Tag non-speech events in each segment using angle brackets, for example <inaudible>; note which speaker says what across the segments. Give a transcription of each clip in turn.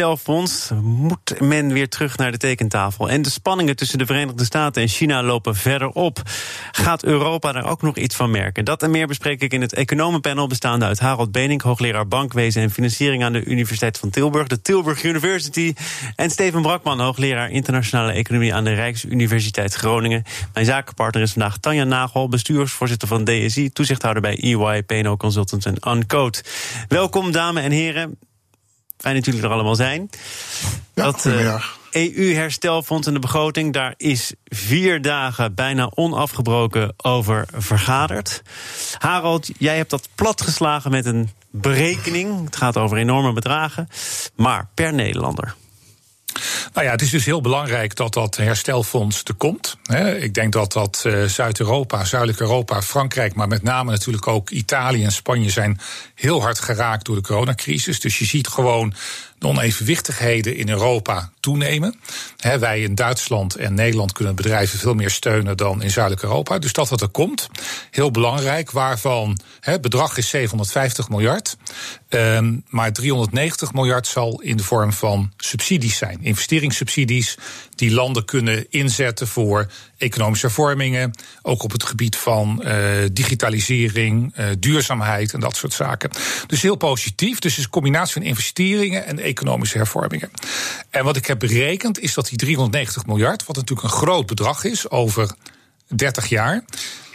Speaker 1: Herstelfonds moet men weer terug naar de tekentafel. En de spanningen tussen de Verenigde Staten en China lopen verder op. Gaat Europa daar ook nog iets van merken? Dat en meer bespreek ik in het economenpanel bestaande uit Harold Benink, hoogleraar bankwezen en financiering aan de Universiteit van Tilburg, de Tilburg University, en Steven Brakman, hoogleraar internationale economie aan de Rijksuniversiteit Groningen. Mijn zakenpartner is vandaag Tanja Nagel, bestuursvoorzitter van DSI, toezichthouder bij EY, PNO Consultants en Uncode. Welkom, dames en heren. Fijn dat jullie er allemaal zijn.
Speaker 2: Ja,
Speaker 1: dat EU-herstelfonds en de begroting, daar is vier dagen bijna onafgebroken over vergaderd. Harold, jij hebt dat platgeslagen met een berekening. Het gaat over enorme bedragen, maar per Nederlander.
Speaker 3: Nou ja, het is dus heel belangrijk dat dat herstelfonds er komt. Ik denk dat dat uh, Zuid-Europa, Zuidelijk Europa, Frankrijk, maar met name natuurlijk ook Italië en Spanje zijn heel hard geraakt door de coronacrisis. Dus je ziet gewoon de onevenwichtigheden in Europa toenemen. wij in Duitsland en Nederland kunnen bedrijven veel meer steunen dan in Zuidelijk Europa. Dus dat wat er komt, heel belangrijk. Waarvan het bedrag is 750 miljard. Um, maar 390 miljard zal in de vorm van subsidies zijn. Investeringssubsidies die landen kunnen inzetten voor economische hervormingen. Ook op het gebied van uh, digitalisering, uh, duurzaamheid en dat soort zaken. Dus heel positief. Dus het is een combinatie van investeringen en economische hervormingen. En wat ik heb berekend is dat die 390 miljard, wat natuurlijk een groot bedrag is over 30 jaar,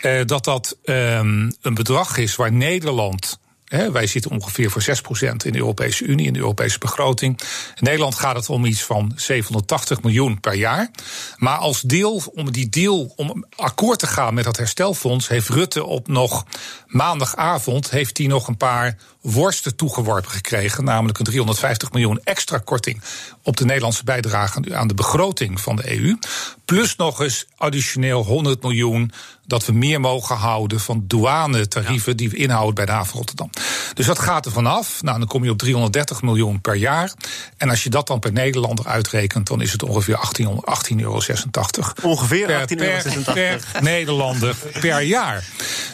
Speaker 3: uh, dat dat um, een bedrag is waar Nederland wij zitten ongeveer voor 6% in de Europese Unie, in de Europese begroting. In Nederland gaat het om iets van 780 miljoen per jaar. Maar als deel, om die deal, om akkoord te gaan met dat herstelfonds, heeft Rutte op nog maandagavond heeft hij nog een paar worsten toegeworpen gekregen. Namelijk een 350 miljoen extra korting op de Nederlandse bijdrage aan de begroting van de EU. Plus nog eens additioneel 100 miljoen dat we meer mogen houden van douanetarieven die we inhouden bij de haven Rotterdam. Dus dat gaat er vanaf. Nou, dan kom je op 330 miljoen per jaar. En als je dat dan per Nederlander uitrekent, dan is het ongeveer 18,86 euro.
Speaker 1: Ongeveer
Speaker 3: per,
Speaker 1: 18,86 euro.
Speaker 3: Per, per Nederlander per jaar.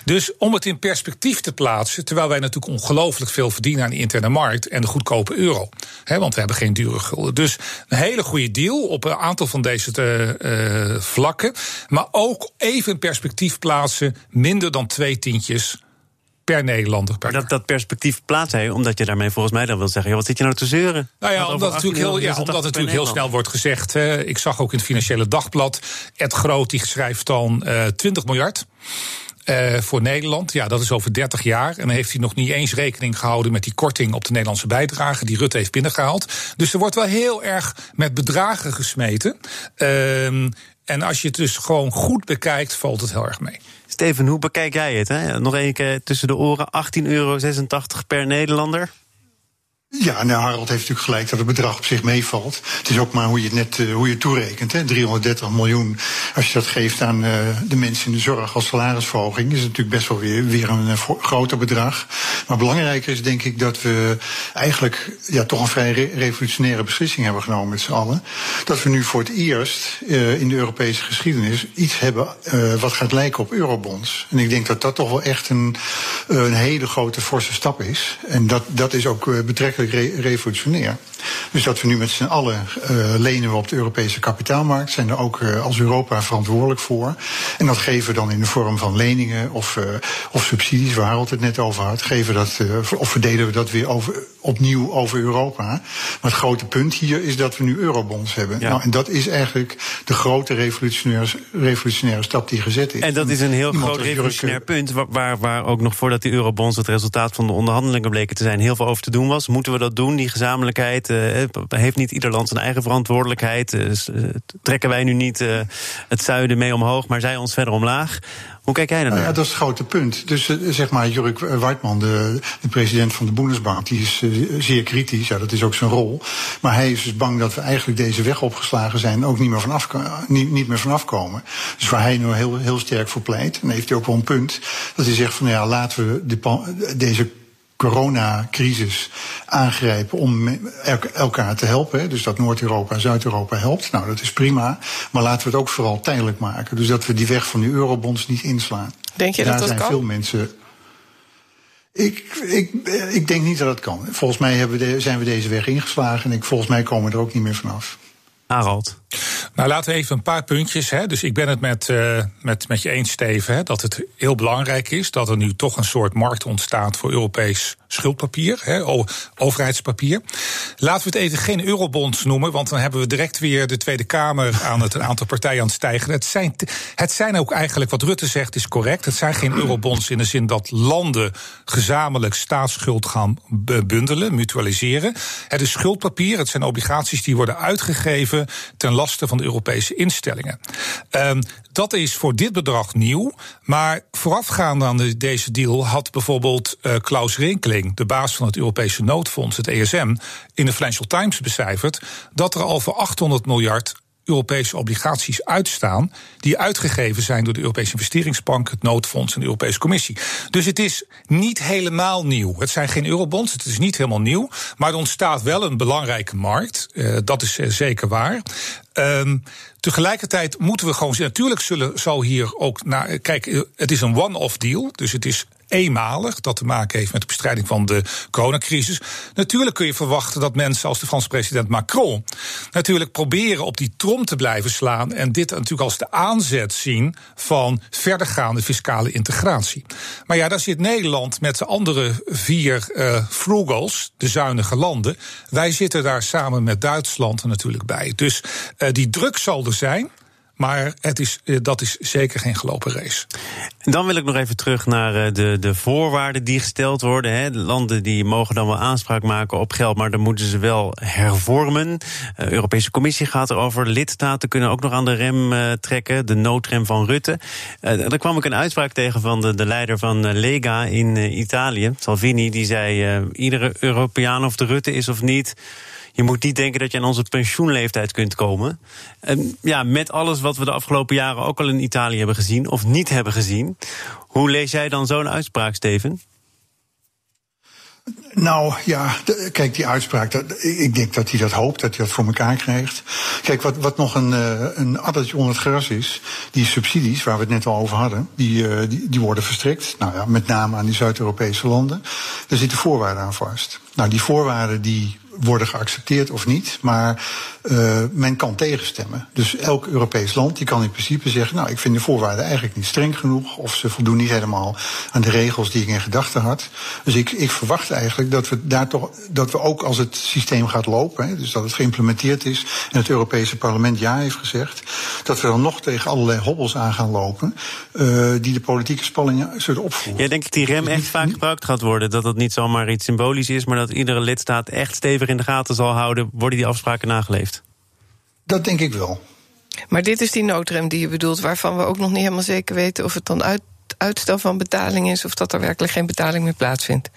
Speaker 3: Dus om het in perspectief te plaatsen, terwijl wij natuurlijk ongelooflijk veel verdienen aan de interne markt en de goedkope euro. Hè, want we hebben geen dure gulden. Dus een hele goede deal op een aantal van deze te, uh, vlakken. Maar ook even in perspectief plaatsen, minder dan twee tientjes per Nederlander. Per
Speaker 1: dat, dat perspectief plaatst hij, omdat je daarmee volgens mij dan wil zeggen: wat zit je nou te zeuren?
Speaker 3: Nou ja, omdat het natuurlijk heel, ja, omdat het natuurlijk heel snel wordt gezegd. Hè, ik zag ook in het Financiële Dagblad. Ed Groot die schrijft dan uh, 20 miljard. Uh, voor Nederland, ja, dat is over 30 jaar. En dan heeft hij nog niet eens rekening gehouden met die korting op de Nederlandse bijdrage die Rutte heeft binnengehaald. Dus er wordt wel heel erg met bedragen gesmeten. Uh, en als je het dus gewoon goed bekijkt, valt het heel erg mee.
Speaker 1: Steven, hoe bekijk jij het? Hè? Nog één keer tussen de oren: 18,86 euro per Nederlander.
Speaker 2: Ja, nou, Harold heeft natuurlijk gelijk dat het bedrag op zich meevalt. Het is ook maar hoe je het net uh, hoe je toerekent. Hè. 330 miljoen, als je dat geeft aan uh, de mensen in de zorg als salarisverhoging, is het natuurlijk best wel weer, weer een uh, groter bedrag. Maar belangrijker is denk ik dat we eigenlijk ja, toch een vrij re revolutionaire beslissing hebben genomen met z'n allen. Dat we nu voor het eerst in de Europese geschiedenis iets hebben wat gaat lijken op eurobonds. En ik denk dat dat toch wel echt een, een hele grote forse stap is. En dat, dat is ook betrekkelijk Re revolutionair. Dus dat we nu met z'n allen uh, lenen we op de Europese kapitaalmarkt, zijn er ook uh, als Europa verantwoordelijk voor. En dat geven we dan in de vorm van leningen of, uh, of subsidies, waar Harold het net over had. Geven dat, of verdelen we dat weer over, opnieuw over Europa. Maar het grote punt hier is dat we nu eurobonds hebben. Ja. Nou, en dat is eigenlijk de grote revolutionaire, revolutionaire stap die gezet is.
Speaker 1: En dat is een heel groot revolutionair punt, waar, waar ook nog voordat die eurobonds het resultaat van de onderhandelingen bleken te zijn, heel veel over te doen was. Moeten we dat doen, die gezamenlijkheid? Uh, Heeft niet ieder land zijn eigen verantwoordelijkheid? trekken wij nu niet het zuiden mee omhoog, maar zij ons verder omlaag? Hoe kijk jij naar?
Speaker 2: Ja, dat is het grote punt. Dus zeg maar, Jurk Weidman, de, de, president van de Bundesbank, die is zeer kritisch. Ja, dat is ook zijn rol. Maar hij is dus bang dat we eigenlijk deze weg opgeslagen zijn en ook niet meer vanaf, niet, niet meer vanaf komen. Dus waar hij nu heel, heel sterk voor pleit, en heeft hij ook wel een punt, dat hij zegt van nou ja, laten we de, deze coronacrisis aangrijpen om elkaar te helpen. Dus dat Noord-Europa Zuid-Europa helpt. Nou, dat is prima. Maar laten we het ook vooral tijdelijk maken. Dus dat we die weg van de eurobonds niet inslaan.
Speaker 4: Denk je
Speaker 2: Daar
Speaker 4: dat dat
Speaker 2: zijn
Speaker 4: kan?
Speaker 2: veel mensen. Ik, ik, ik denk niet dat het kan. Volgens mij hebben we de, zijn we deze weg ingeslagen en ik, volgens mij komen we er ook niet meer vanaf.
Speaker 1: Harald.
Speaker 3: Nou, laten we even een paar puntjes. Hè. Dus ik ben het met, uh, met, met je eens, Steven, hè, dat het heel belangrijk is dat er nu toch een soort markt ontstaat voor Europees schuldpapier, hè, overheidspapier. Laten we het even geen eurobonds noemen, want dan hebben we direct weer de Tweede Kamer aan het een aantal partijen aan het stijgen. Het zijn, het zijn ook eigenlijk, wat Rutte zegt, is correct. Het zijn geen eurobonds in de zin dat landen gezamenlijk staatsschuld gaan bundelen, mutualiseren. Het is schuldpapier, het zijn obligaties die worden uitgegeven ten laste van de Europese instellingen. Um, dat is voor dit bedrag nieuw. Maar voorafgaand aan de, deze deal had bijvoorbeeld uh, Klaus Rinkeling, de baas van het Europese noodfonds, het ESM, in de Financial Times becijferd dat er al voor 800 miljard Europese obligaties uitstaan. die uitgegeven zijn door de Europese Investeringsbank, het Noodfonds en de Europese Commissie. Dus het is niet helemaal nieuw. Het zijn geen eurobonds, het is niet helemaal nieuw. Maar er ontstaat wel een belangrijke markt. Uh, dat is uh, zeker waar. Um, tegelijkertijd moeten we gewoon. Natuurlijk zullen, zal hier ook naar. Kijk, het is een one-off deal. Dus het is eenmalig dat te maken heeft met de bestrijding van de coronacrisis. Natuurlijk kun je verwachten dat mensen als de Franse president Macron natuurlijk proberen op die trom te blijven slaan en dit natuurlijk als de aanzet zien van verdergaande fiscale integratie. Maar ja, daar zit Nederland met de andere vier uh, frugals, de zuinige landen. Wij zitten daar samen met Duitsland natuurlijk bij. Dus die druk zal er zijn. Maar het is, dat is zeker geen gelopen race.
Speaker 1: Dan wil ik nog even terug naar de, de voorwaarden die gesteld worden. Hè. De landen die mogen dan wel aanspraak maken op geld, maar dan moeten ze wel hervormen. De Europese Commissie gaat erover. Lidstaten kunnen ook nog aan de rem trekken, de noodrem van Rutte. Daar kwam ik een uitspraak tegen van de, de leider van Lega in Italië, Salvini. Die zei: iedere Europeaan of de Rutte is of niet. Je moet niet denken dat je aan onze pensioenleeftijd kunt komen. En ja, met alles wat we de afgelopen jaren ook al in Italië hebben gezien of niet hebben gezien. Hoe lees jij dan zo'n uitspraak, Steven?
Speaker 2: Nou ja, kijk, die uitspraak, ik denk dat hij dat hoopt, dat hij dat voor elkaar krijgt. Kijk, wat, wat nog een, een addertje onder het gras is, die subsidies, waar we het net al over hadden, die, die, die worden verstrekt. Nou ja, met name aan die Zuid-Europese landen. Daar zitten voorwaarden aan vast. Nou, die voorwaarden die worden geaccepteerd of niet, maar uh, men kan tegenstemmen. Dus elk Europees land die kan in principe zeggen, nou, ik vind de voorwaarden eigenlijk niet streng genoeg, of ze voldoen niet helemaal aan de regels die ik in gedachten had. Dus ik, ik verwacht eigenlijk dat we daar toch, dat we ook als het systeem gaat lopen, hè, dus dat het geïmplementeerd is en het Europese parlement ja heeft gezegd, dat we dan nog tegen allerlei hobbels aan gaan lopen, uh, die de politieke spanningen zullen opvoeren.
Speaker 1: Ja, denk ik die rem echt vaak gebruikt gaat worden, dat dat niet zomaar iets symbolisch is, maar dat iedere lidstaat echt stevig in de gaten zal houden, worden die afspraken nageleefd?
Speaker 2: Dat denk ik wel.
Speaker 4: Maar dit is die noodrem die je bedoelt, waarvan we ook nog niet helemaal zeker weten of het dan uit, uitstel van betaling is of dat er werkelijk geen betaling meer plaatsvindt.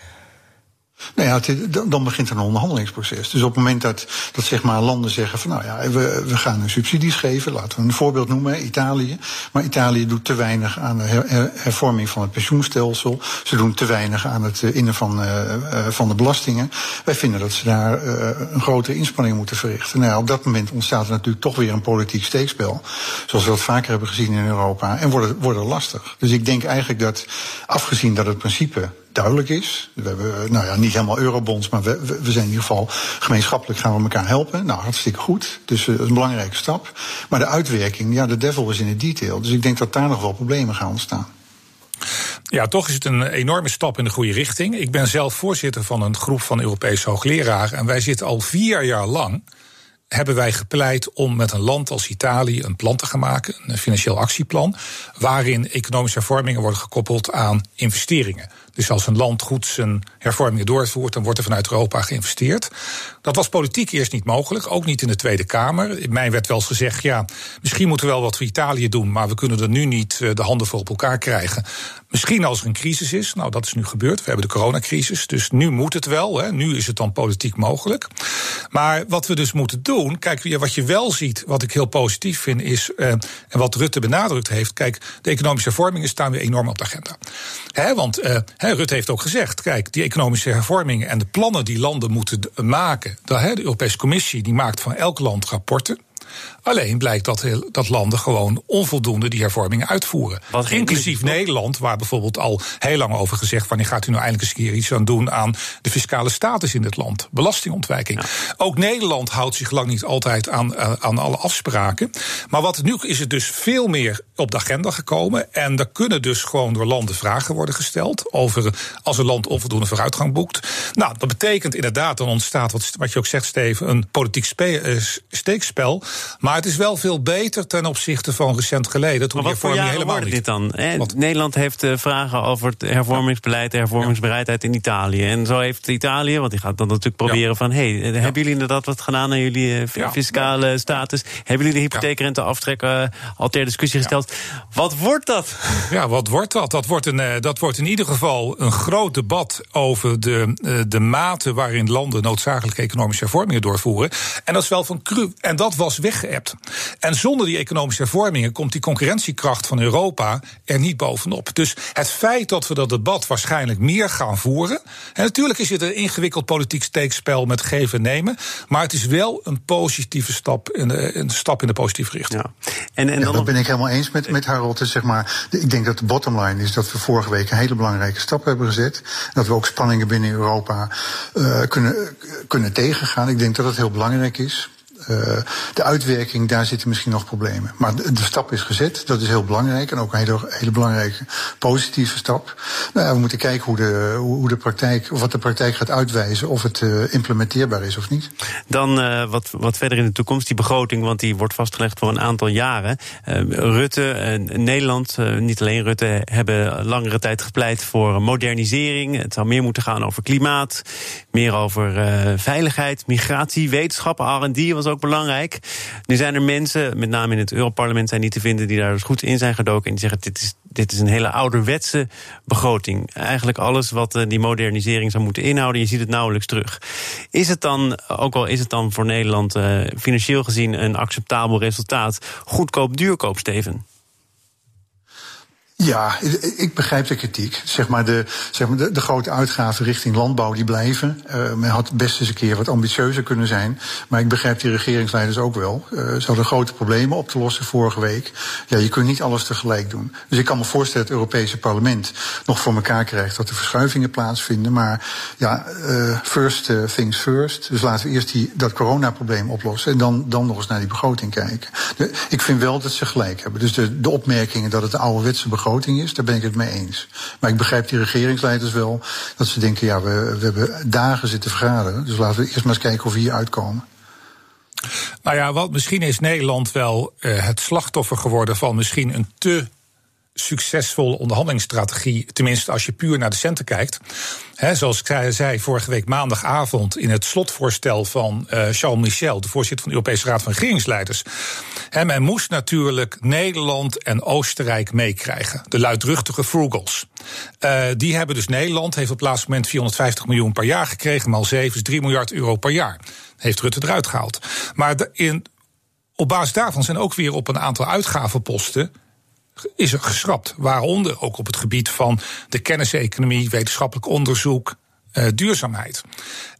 Speaker 2: Nou ja, dan begint een onderhandelingsproces. Dus op het moment dat, dat zeg maar landen zeggen van nou ja, we, we gaan nu subsidies geven, laten we een voorbeeld noemen, Italië. Maar Italië doet te weinig aan de her, hervorming van het pensioenstelsel. Ze doen te weinig aan het innen van, uh, van de belastingen. Wij vinden dat ze daar een grotere inspanning moeten verrichten. Nou ja, op dat moment ontstaat er natuurlijk toch weer een politiek steekspel. Zoals we dat vaker hebben gezien in Europa. En wordt wordt lastig. Dus ik denk eigenlijk dat, afgezien dat het principe duidelijk is. We hebben nou ja, niet helemaal eurobonds, maar we, we, zijn in ieder geval gemeenschappelijk gaan we elkaar helpen. Nou, hartstikke goed. Dus is een belangrijke stap. Maar de uitwerking, ja, de devil is in het detail. Dus ik denk dat daar nog wel problemen gaan ontstaan.
Speaker 3: Ja, toch is het een enorme stap in de goede richting. Ik ben zelf voorzitter van een groep van Europese hoogleraren. En wij zitten al vier jaar lang hebben wij gepleit om met een land als Italië een plan te gaan maken, een financieel actieplan, waarin economische hervormingen worden gekoppeld aan investeringen. Dus als een land goed zijn hervormingen doorvoert, dan wordt er vanuit Europa geïnvesteerd. Dat was politiek eerst niet mogelijk, ook niet in de Tweede Kamer. In mij werd wel eens gezegd: ja, misschien moeten we wel wat voor Italië doen, maar we kunnen er nu niet de handen voor op elkaar krijgen. Misschien als er een crisis is. Nou, dat is nu gebeurd. We hebben de coronacrisis. Dus nu moet het wel. Hè. Nu is het dan politiek mogelijk. Maar wat we dus moeten doen. Kijk, wat je wel ziet, wat ik heel positief vind, is. Uh, en wat Rutte benadrukt heeft. Kijk, de economische hervormingen staan weer enorm op de agenda. Hè, want Rutte heeft ook gezegd. Kijk, die economische hervormingen en de plannen die landen moeten maken. De, de Europese Commissie die maakt van elk land rapporten. Alleen blijkt dat, dat landen gewoon onvoldoende die hervormingen uitvoeren. Wat Inclusief Nederland, waar bijvoorbeeld al heel lang over gezegd... wanneer gaat u nou eindelijk eens keer iets aan doen aan de fiscale status in het land? Belastingontwijking. Ook Nederland houdt zich lang niet altijd aan, uh, aan alle afspraken. Maar wat nu is het dus veel meer op de agenda gekomen. En er kunnen dus gewoon door landen vragen worden gesteld... over als een land onvoldoende vooruitgang boekt. Nou, dat betekent inderdaad, dan ontstaat, wat, wat je ook zegt, Steven... een politiek uh, steekspel... Maar het is wel veel beter ten opzichte van recent geleden.
Speaker 1: Toen maar wat voor helemaal niet. dit dan? Nederland heeft uh, vragen over het hervormingsbeleid, de hervormingsbereidheid in Italië. En zo heeft Italië, want die gaat dan natuurlijk proberen van... hey, hebben jullie inderdaad wat gedaan aan jullie uh, fiscale status? Hebben jullie de hypotheekrente aftrekken uh, al ter discussie gesteld? Wat wordt dat?
Speaker 3: Ja, wat wordt dat? Dat wordt, een, dat wordt in ieder geval een groot debat over de, de mate waarin landen noodzakelijke economische hervormingen doorvoeren. En dat is wel van cru. En dat was weggeëpt. En zonder die economische hervormingen komt die concurrentiekracht van Europa er niet bovenop. Dus het feit dat we dat debat waarschijnlijk meer gaan voeren. En natuurlijk is het een ingewikkeld politiek steekspel met geven en nemen. Maar het is wel een positieve stap in de, een stap in de positieve richting.
Speaker 2: Ja. En, en ja, dat ben ik helemaal eens met, met Harold. Zeg maar, ik denk dat de bottomline is dat we vorige week een hele belangrijke stap hebben gezet. Dat we ook spanningen binnen Europa uh, kunnen, kunnen tegengaan. Ik denk dat dat heel belangrijk is. Uh, de uitwerking, daar zitten misschien nog problemen. Maar de, stap is gezet, dat is heel belangrijk. En ook een hele, hele belangrijke positieve stap. Nou we moeten kijken hoe de, hoe de praktijk, wat de praktijk gaat uitwijzen, of het uh, implementeerbaar is of niet.
Speaker 1: Dan uh, wat, wat verder in de toekomst, die begroting, want die wordt vastgelegd voor een aantal jaren. Rutte, Nederland, niet alleen Rutte, hebben langere tijd gepleit voor modernisering. Het zou meer moeten gaan over klimaat, meer over veiligheid, migratie, wetenschap, R&D was ook belangrijk. Nu zijn er mensen, met name in het Europarlement, zijn niet te vinden die daar dus goed in zijn gedoken. En die zeggen: dit is, dit is een hele ouderwetse begroting. Eigenlijk alles wat eh, die modernisering zou moeten inhouden, je ziet het nauwelijks terug. Is het dan, ook al is het dan voor Nederland uh, financieel gezien een acceptabel resultaat, goedkoop, duurkoop, Steven?
Speaker 2: Ja, ik begrijp de kritiek. Zeg maar de, zeg maar de, grote uitgaven richting landbouw die blijven. Uh, men had best eens een keer wat ambitieuzer kunnen zijn. Maar ik begrijp die regeringsleiders ook wel. Uh, ze hadden grote problemen op te lossen vorige week. Ja, je kunt niet alles tegelijk doen. Dus ik kan me voorstellen dat het Europese parlement nog voor elkaar krijgt dat er verschuivingen plaatsvinden. Maar ja, uh, first things first. Dus laten we eerst die, dat coronaprobleem oplossen. En dan, dan nog eens naar die begroting kijken. Ik vind wel dat ze gelijk hebben. Dus de, de opmerkingen dat het de ouderwetse begroting is, daar ben ik het mee eens. Maar ik begrijp die regeringsleiders wel dat ze denken, ja, we, we hebben dagen zitten vergaderen. Dus laten we eerst maar eens kijken of we hier uitkomen.
Speaker 3: Nou ja, wat, misschien is Nederland wel uh, het slachtoffer geworden van misschien een te succesvolle onderhandelingsstrategie. Tenminste, als je puur naar de centen kijkt. He, zoals ik zei vorige week maandagavond in het slotvoorstel van uh, Charles Michel, de voorzitter van de Europese Raad van Regeringsleiders. He, men moest natuurlijk Nederland en Oostenrijk meekrijgen. De luidruchtige frugals. Uh, die hebben dus Nederland, heeft op het laatste moment 450 miljoen per jaar gekregen, maal 7 is 3 miljard euro per jaar. Heeft Rutte eruit gehaald. Maar in, op basis daarvan zijn ook weer op een aantal uitgavenposten is er geschrapt. Waaronder ook op het gebied van de kenniseconomie, wetenschappelijk onderzoek, uh, duurzaamheid.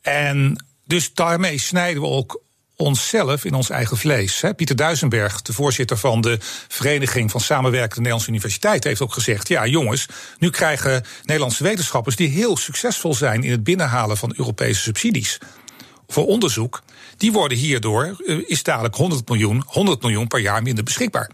Speaker 3: En dus daarmee snijden we ook onszelf in ons eigen vlees. Pieter Duisenberg, de voorzitter van de Vereniging van Samenwerkende Nederlandse Universiteiten, heeft ook gezegd: ja, jongens, nu krijgen Nederlandse wetenschappers die heel succesvol zijn in het binnenhalen van Europese subsidies voor onderzoek, die worden hierdoor, uh, is dadelijk 100 miljoen, 100 miljoen per jaar minder beschikbaar.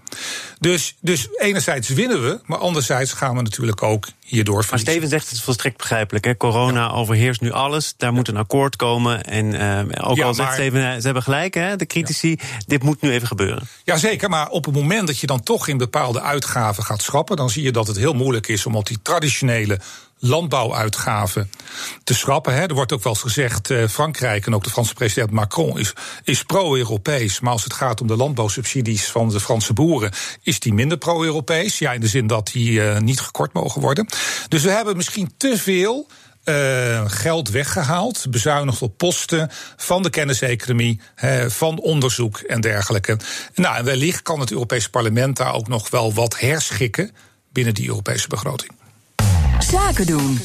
Speaker 3: Dus, dus enerzijds winnen we, maar anderzijds gaan we natuurlijk ook hierdoor
Speaker 1: verliezen. Maar Steven zegt het volstrekt begrijpelijk. Hè? Corona overheerst nu alles, daar moet een akkoord komen. En uh, ook al zegt Steven, eh, ze hebben gelijk, hè, de critici, dit moet nu even gebeuren.
Speaker 3: Jazeker, maar op het moment dat je dan toch in bepaalde uitgaven gaat schrappen, dan zie je dat het heel moeilijk is om op die traditionele landbouuitgaven te schrappen. Hè. Er wordt ook wel eens gezegd, uh, Frankrijk en ook de Franse president Macron is, is pro-Europees. Maar als het gaat om de landbouwsubsidies van de Franse boeren, is die minder pro-Europees. Ja, in de zin dat die uh, niet gekort mogen worden. Dus we hebben misschien te veel. Uh, geld weggehaald, bezuinigd op posten van de kenniseconomie, van onderzoek en dergelijke. Nou, en wellicht kan het Europese parlement daar ook nog wel wat herschikken binnen die Europese begroting.
Speaker 5: Zaken doen.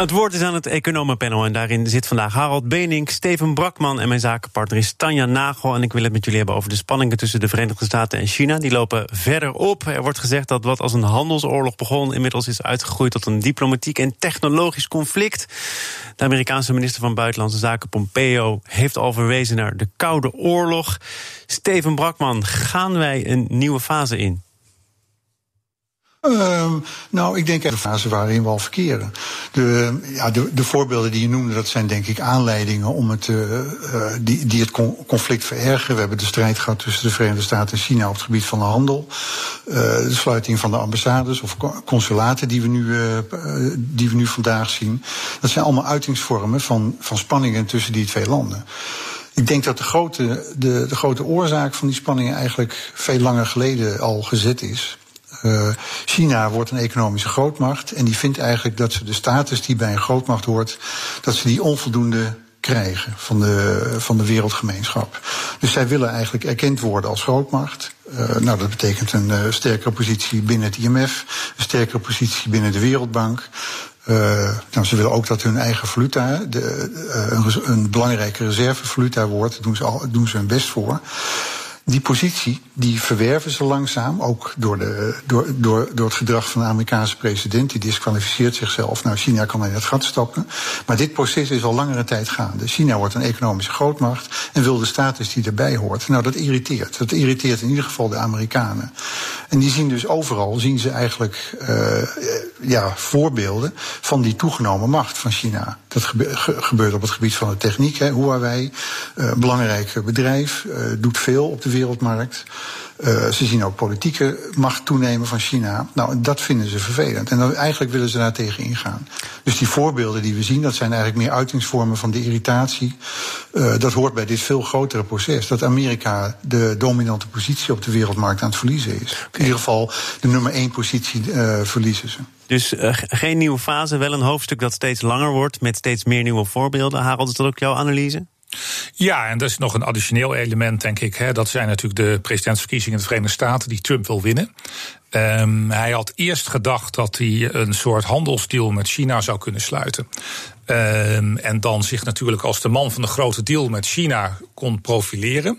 Speaker 1: Het woord is aan het economenpanel en daarin zit vandaag Harald Benink, Steven Brakman en mijn zakenpartner is Tanja Nagel. En ik wil het met jullie hebben over de spanningen tussen de Verenigde Staten en China. Die lopen verder op. Er wordt gezegd dat wat als een handelsoorlog begon inmiddels is uitgegroeid tot een diplomatiek en technologisch conflict. De Amerikaanse minister van Buitenlandse Zaken Pompeo heeft al verwezen naar de Koude Oorlog. Steven Brakman, gaan wij een nieuwe fase in?
Speaker 2: Uh, nou, ik denk de fase waarin we al verkeren. De, ja, de, de, voorbeelden die je noemde, dat zijn denk ik aanleidingen om het, uh, die, die het conflict verergeren. We hebben de strijd gehad tussen de Verenigde Staten en China op het gebied van de handel. Uh, de sluiting van de ambassades of consulaten die we, nu, die we nu vandaag zien. Dat zijn allemaal uitingsvormen van, van spanningen tussen die twee landen. Ik denk dat de grote, de, de grote oorzaak van die spanningen eigenlijk veel langer geleden al gezet is. Uh, China wordt een economische grootmacht en die vindt eigenlijk dat ze de status die bij een grootmacht hoort, dat ze die onvoldoende krijgen van de, van de wereldgemeenschap. Dus zij willen eigenlijk erkend worden als grootmacht. Uh, nou, dat betekent een uh, sterkere positie binnen het IMF, een sterkere positie binnen de Wereldbank. Nou, ze willen ook dat hun eigen valuta de, een, een, belangrijke reservevaluta wordt. Daar doen ze, al, doen ze hun best voor die positie die verwerven ze langzaam, ook door, de, door, door, door het gedrag van de Amerikaanse president. Die disqualificeert zichzelf. Nou, China kan in het gat stappen. Maar dit proces is al langere tijd gaande. China wordt een economische grootmacht en wil de status die erbij hoort. Nou, dat irriteert. Dat irriteert in ieder geval de Amerikanen. En die zien dus overal, zien ze eigenlijk uh, ja, voorbeelden van die toegenomen macht van China. Dat gebe gebeurt op het gebied van de techniek. Hè. Huawei, uh, een belangrijk bedrijf, uh, doet veel op de wereldmarkt. Uh, ze zien ook politieke macht toenemen van China. Nou, dat vinden ze vervelend. En dan, eigenlijk willen ze daar tegen ingaan. Dus die voorbeelden die we zien, dat zijn eigenlijk meer uitingsvormen van de irritatie. Uh, dat hoort bij dit veel grotere proces. Dat Amerika de dominante positie op de wereldmarkt aan het verliezen is. In ieder geval de nummer één positie uh, verliezen ze.
Speaker 1: Dus geen nieuwe fase, wel een hoofdstuk dat steeds langer wordt met steeds meer nieuwe voorbeelden. Harold, is dat ook jouw analyse?
Speaker 3: Ja, en dat is nog een additioneel element, denk ik. Hè. Dat zijn natuurlijk de presidentsverkiezingen in de Verenigde Staten die Trump wil winnen. Um, hij had eerst gedacht dat hij een soort handelsdeal met China zou kunnen sluiten. Um, en dan zich natuurlijk als de man van de grote deal met China kon profileren.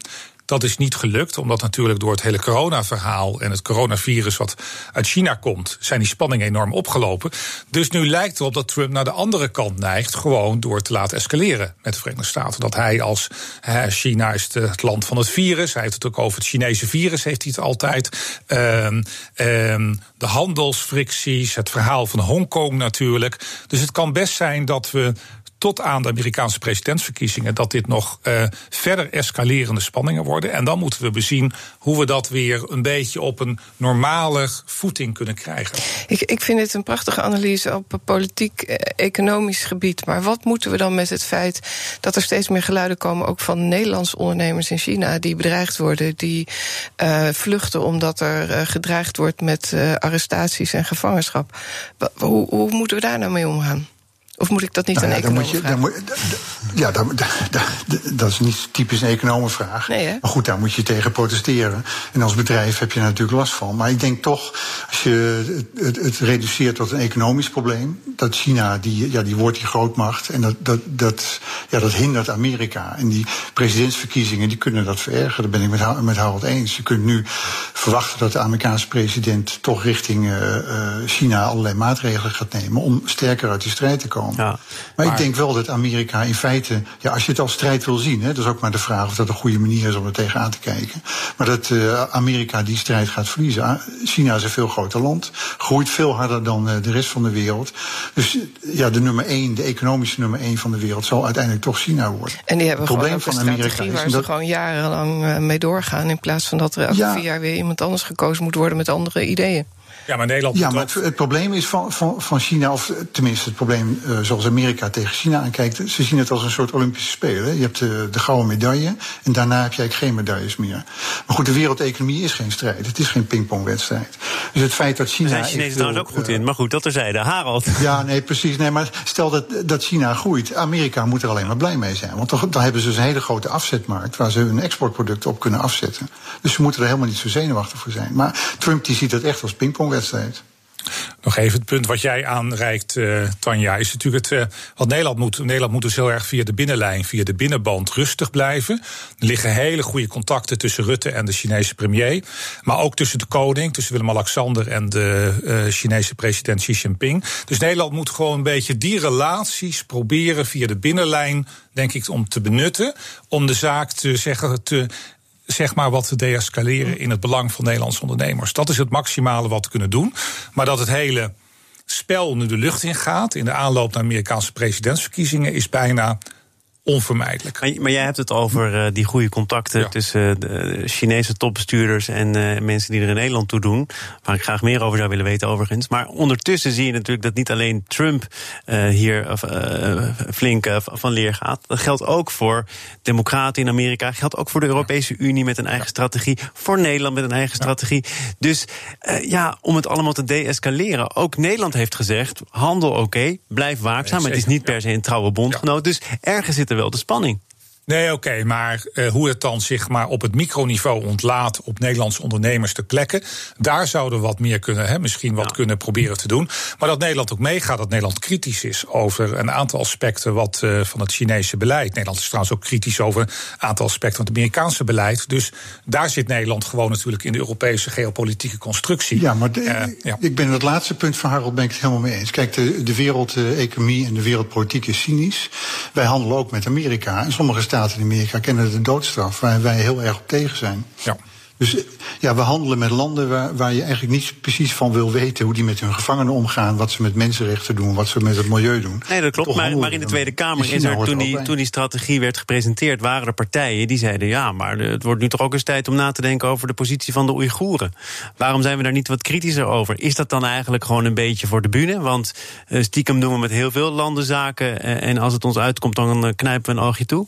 Speaker 3: Dat is niet gelukt, omdat natuurlijk door het hele coronaverhaal en het coronavirus wat uit China komt, zijn die spanningen enorm opgelopen. Dus nu lijkt erop dat Trump naar de andere kant neigt, gewoon door te laten escaleren met de Verenigde Staten. Dat hij als hè, China is het land van het virus, hij heeft het ook over het Chinese virus, heeft hij het altijd. Um, um, de handelsfricties, het verhaal van Hongkong natuurlijk. Dus het kan best zijn dat we tot aan de Amerikaanse presidentsverkiezingen dat dit nog uh, verder escalerende spanningen worden. En dan moeten we bezien hoe we dat weer een beetje op een normale voeting kunnen krijgen.
Speaker 4: Ik, ik vind het een prachtige analyse op politiek-economisch gebied. Maar wat moeten we dan met het feit dat er steeds meer geluiden komen, ook van Nederlandse ondernemers in China, die bedreigd worden, die uh, vluchten omdat er gedreigd wordt met arrestaties en gevangenschap? Hoe, hoe moeten we daar nou mee omgaan? Of moet ik dat niet nou, aan ja, economen moet je, dan moet,
Speaker 2: Ja, dan, dat is niet typisch een economenvraag.
Speaker 4: Nee,
Speaker 2: maar goed, daar moet je tegen protesteren. En als bedrijf heb je natuurlijk last van. Maar ik denk toch, als je het, het, reduceert tot een economisch probleem... dat China, die, ja, die wordt die grootmacht... en dat, dat, dat, ja, dat hindert Amerika. En die presidentsverkiezingen die kunnen dat verergeren. Daar ben ik met, met Harold eens. Je kunt nu verwachten dat de Amerikaanse president... toch richting uh, China allerlei maatregelen gaat nemen... om sterker uit die strijd te komen. Ja, maar, ik denk wel dat Amerika in feite, ja, als je het als strijd wil zien, hè, dat is ook maar de vraag of dat een goede manier is om er tegenaan te kijken. Maar dat uh, Amerika die strijd gaat verliezen. Ah, China is een veel groter land, groeit veel harder dan uh, de rest van de wereld. Dus ja, de nummer één, de economische nummer één van de wereld, zal uiteindelijk toch China worden.
Speaker 4: En die hebben het probleem van Amerika is waar ze dat... gewoon jarenlang uh, mee doorgaan, in plaats van dat er elke ja. vier jaar weer iemand anders gekozen moet worden met andere ideeën.
Speaker 3: Ja, maar Nederland.
Speaker 2: Ja, maar het, probleem is van, van, van China, of tenminste het probleem uh, zoals Amerika tegen China aankijkt. Ze zien het als een soort Olympische Spelen. Je hebt de, de gouden medaille en daarna heb je eigenlijk geen medailles meer. Maar goed, de wereldeconomie is geen strijd. Het is geen pingpongwedstrijd. Dus het feit dat China.
Speaker 1: Daar zijn Chinezen trouwens ook goed in. Maar goed, dat er zeiden. Harald.
Speaker 2: Ja, nee, precies. Nee, maar stel dat, dat China groeit. Amerika moet er alleen maar blij mee zijn. Want dan, dan hebben ze dus een hele grote afzetmarkt waar ze hun exportproducten op kunnen afzetten. Dus ze moeten er helemaal niet zo zenuwachtig voor zijn. Maar Trump die ziet het echt als pingpongwedstrijd.
Speaker 3: Nog even het punt wat jij aanreikt, uh, Tanja, is natuurlijk het. Uh, wat Nederland moet. Nederland moet dus heel erg via de binnenlijn, via de binnenband rustig blijven. Er liggen hele goede contacten tussen Rutte en de Chinese premier. Maar ook tussen de koning, tussen Willem-Alexander en de uh, Chinese president Xi Jinping. Dus Nederland moet gewoon een beetje die relaties proberen via de binnenlijn, denk ik, om te benutten. Om de zaak te zeggen. Te, zeg maar wat te deescaleren in het belang van Nederlandse ondernemers. Dat is het maximale wat we kunnen doen. Maar dat het hele spel nu de lucht in gaat in de aanloop naar Amerikaanse presidentsverkiezingen is bijna onvermijdelijk.
Speaker 1: Maar, jij hebt het over uh, die goede contacten tussen de Chinese topbestuurders en uh, mensen die er in Nederland toe doen. Waar ik graag meer over zou willen weten, overigens. Maar ondertussen zie je natuurlijk dat niet alleen Trump uh, hier flink van leer gaat. Dat geldt ook voor Democraten in Amerika. Dat geldt ook voor de Europese Unie met een eigen strategie. Voor Nederland met een eigen strategie. Dus ja, om het allemaal te deescaleren. Ook Nederland heeft gezegd: handel oké, okay, blijf waakzaam. maar het is niet per se een trouwe bondgenoot. Dus ergens zit wel de spanning.
Speaker 3: Nee, oké, maar uh, hoe het dan zich maar op het microniveau ontlaat op Nederlandse ondernemers te plekken, daar zouden we wat meer kunnen, hè, misschien wat kunnen proberen te doen. Maar dat Nederland ook meegaat, dat Nederland kritisch is over een aantal aspecten wat, uh, van het Chinese beleid. Nederland is trouwens ook kritisch over een aantal aspecten van het Amerikaanse beleid. Dus daar zit Nederland gewoon natuurlijk in de Europese geopolitieke constructie.
Speaker 2: Ja, maar de, uh, ja. ik ben het laatste punt van Harold ben ik het helemaal mee eens. Kijk, de, de wereldeconomie en de wereldpolitiek is cynisch. Wij handelen ook met Amerika en sommige staten in Amerika kennen de doodstraf, waar wij heel erg op tegen zijn.
Speaker 3: Ja.
Speaker 2: Dus ja, we handelen met landen waar, waar je eigenlijk niet precies van wil weten hoe die met hun gevangenen omgaan, wat ze met mensenrechten doen, wat ze met het milieu doen.
Speaker 1: Nee, dat klopt. Maar, maar, in de Tweede Kamer is er, toen die, toen die strategie werd gepresenteerd, waren er partijen die zeiden: ja, maar het wordt nu toch ook eens tijd om na te denken over de positie van de Oeigoeren. Waarom zijn we daar niet wat kritischer over? Is dat dan eigenlijk gewoon een beetje voor de bühne? Want uh, stiekem doen we met heel veel landen zaken en als het ons uitkomt, dan eh, knijpen we een oogje toe.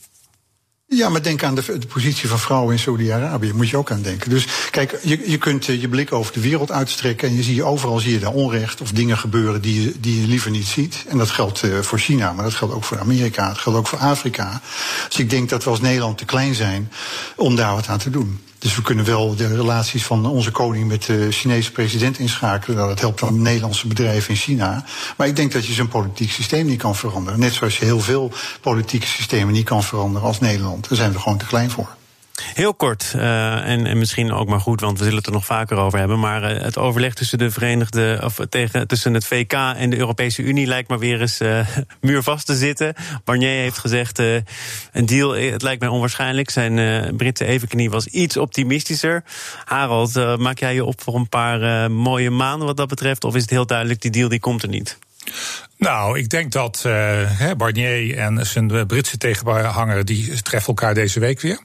Speaker 2: Ja, maar denk aan de, positie van vrouwen in Saudi-Arabië. Moet je ook aan denken. Dus kijk, je, je kunt eh, je blik over de wereld uitstrekken. En je zie, overal zie je daar onrecht of dingen gebeuren die je, die je liever niet ziet. En dat geldt uh, voor China, maar dat geldt ook voor Amerika. Dat geldt ook voor Afrika. Dus ik denk dat we als Nederland te klein zijn om daar wat aan te doen. Dus we kunnen wel de relaties van onze koning met de Chinese president inschakelen. Nou, dat helpt dan Nederlandse bedrijven in China. Maar ik denk dat je zo'n politiek systeem niet kan veranderen. Net zoals je heel veel politieke systemen niet kan veranderen als Nederland. Daar zijn we gewoon te klein voor.
Speaker 1: Heel kort, uh, en, en, misschien ook maar goed, want we zullen het er nog vaker over hebben. Maar uh, het overleg tussen de Verenigde, of tegen, tussen het VK en de Europese Unie lijkt maar weer eens uh, <laughs> muurvast te zitten. Barnier heeft gezegd: een deal, het lijkt mij onwaarschijnlijk. Zijn Britse evenknie was iets optimistischer. Harold, maak jij je op voor een paar mooie maanden wat dat betreft? Of is het heel duidelijk, die deal die komt er niet?
Speaker 3: Nou, ik denk dat uh, Barnier en zijn Britse tegenhanger... die treffen elkaar deze week weer.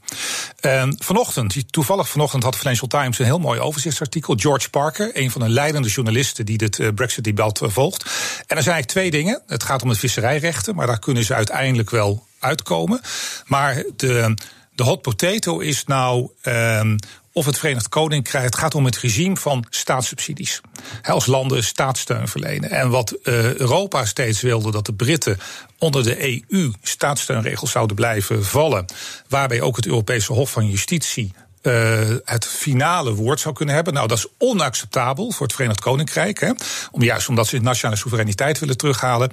Speaker 3: En vanochtend, toevallig vanochtend had Financial Times... een heel mooi overzichtsartikel. George Parker, een van de leidende journalisten... die dit uh, Brexit-debat volgt. En er zijn eigenlijk twee dingen. Het gaat om het visserijrechten... maar daar kunnen ze uiteindelijk wel uitkomen. Maar de... De hot potato is nou uh, of het Verenigd Koninkrijk. Het gaat om het regime van staatssubsidies. Als landen staatssteun verlenen. En wat uh, Europa steeds wilde, dat de Britten onder de EU staatssteunregels zouden blijven vallen. Waarbij ook het Europese Hof van Justitie uh, het finale woord zou kunnen hebben. Nou, dat is onacceptabel voor het Verenigd Koninkrijk. Hè, om, juist omdat ze nationale soevereiniteit willen terughalen.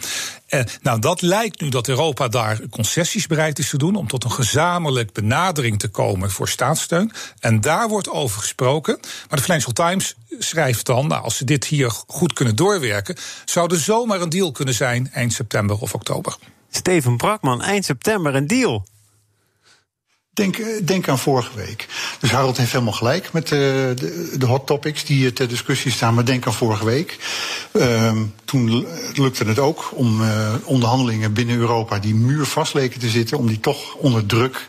Speaker 3: Nou, dat lijkt nu dat Europa daar concessies bereid is te doen. om tot een gezamenlijk benadering te komen voor staatssteun. En daar wordt over gesproken. Maar de Financial Times schrijft dan. Nou, als ze dit hier goed kunnen doorwerken. zou er zomaar een deal kunnen zijn eind september of oktober.
Speaker 1: Steven Brakman, eind september een deal.
Speaker 2: Denk, eh, denk aan vorige week. Dus Harold heeft helemaal gelijk met de, de, de hot topics die ter discussie staan. Maar denk aan vorige week. Uh, toen lukte het ook om uh, onderhandelingen binnen Europa die muur leken te zitten, om die toch onder druk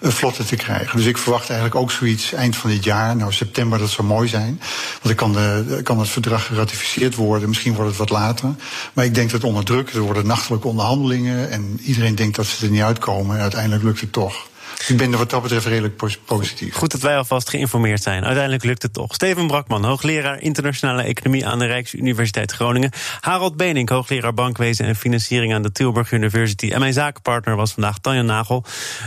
Speaker 2: uh, vlotter te krijgen. Dus ik verwacht eigenlijk ook zoiets eind van dit jaar. Nou, september, dat zou mooi zijn. Want dan kan, de, kan het verdrag geratificeerd worden. Misschien wordt het wat later. Maar ik denk dat onder druk, er worden nachtelijke onderhandelingen. En iedereen denkt dat ze er niet uitkomen. En uiteindelijk lukt het toch. Ik ben er wat dat betreft redelijk positief.
Speaker 1: Goed dat wij alvast geïnformeerd zijn. Uiteindelijk lukt het toch. Steven Brakman, hoogleraar internationale economie aan de Rijksuniversiteit Groningen. Harold Benink, hoogleraar bankwezen en financiering aan de Tilburg University. En mijn zakenpartner was vandaag Tanja Nagel,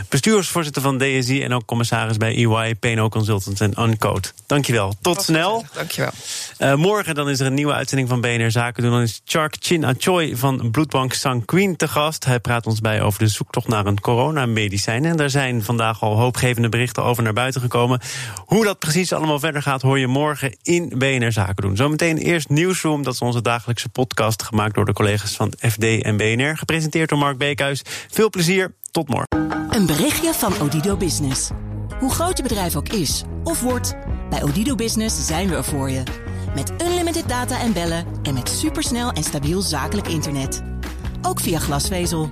Speaker 1: bestuursvoorzitter van DSI en ook commissaris bij EY, PNO Consultants en Uncode. Dankjewel. Tot snel.
Speaker 4: Dankjewel.
Speaker 1: Uh, morgen dan is er een nieuwe uitzending van BNR Zaken doen. Dan is Chark Chin Achoy van bloedbank Sanquin te gast. Hij praat ons bij over de zoektocht naar een coronamedicijn. En daar zijn vandaag al hoopgevende berichten over naar buiten gekomen. Hoe dat precies allemaal verder gaat, hoor je morgen in BNR Zaken doen. Zometeen eerst Nieuwsroom, dat is onze dagelijkse podcast... gemaakt door de collega's van FD en BNR. Gepresenteerd door Mark Beekhuis. Veel plezier, tot morgen.
Speaker 5: Een berichtje van Odido Business. Hoe groot je bedrijf ook is of wordt... bij Odido Business zijn we er voor je. Met unlimited data en bellen en met supersnel en stabiel zakelijk internet. Ook via glasvezel.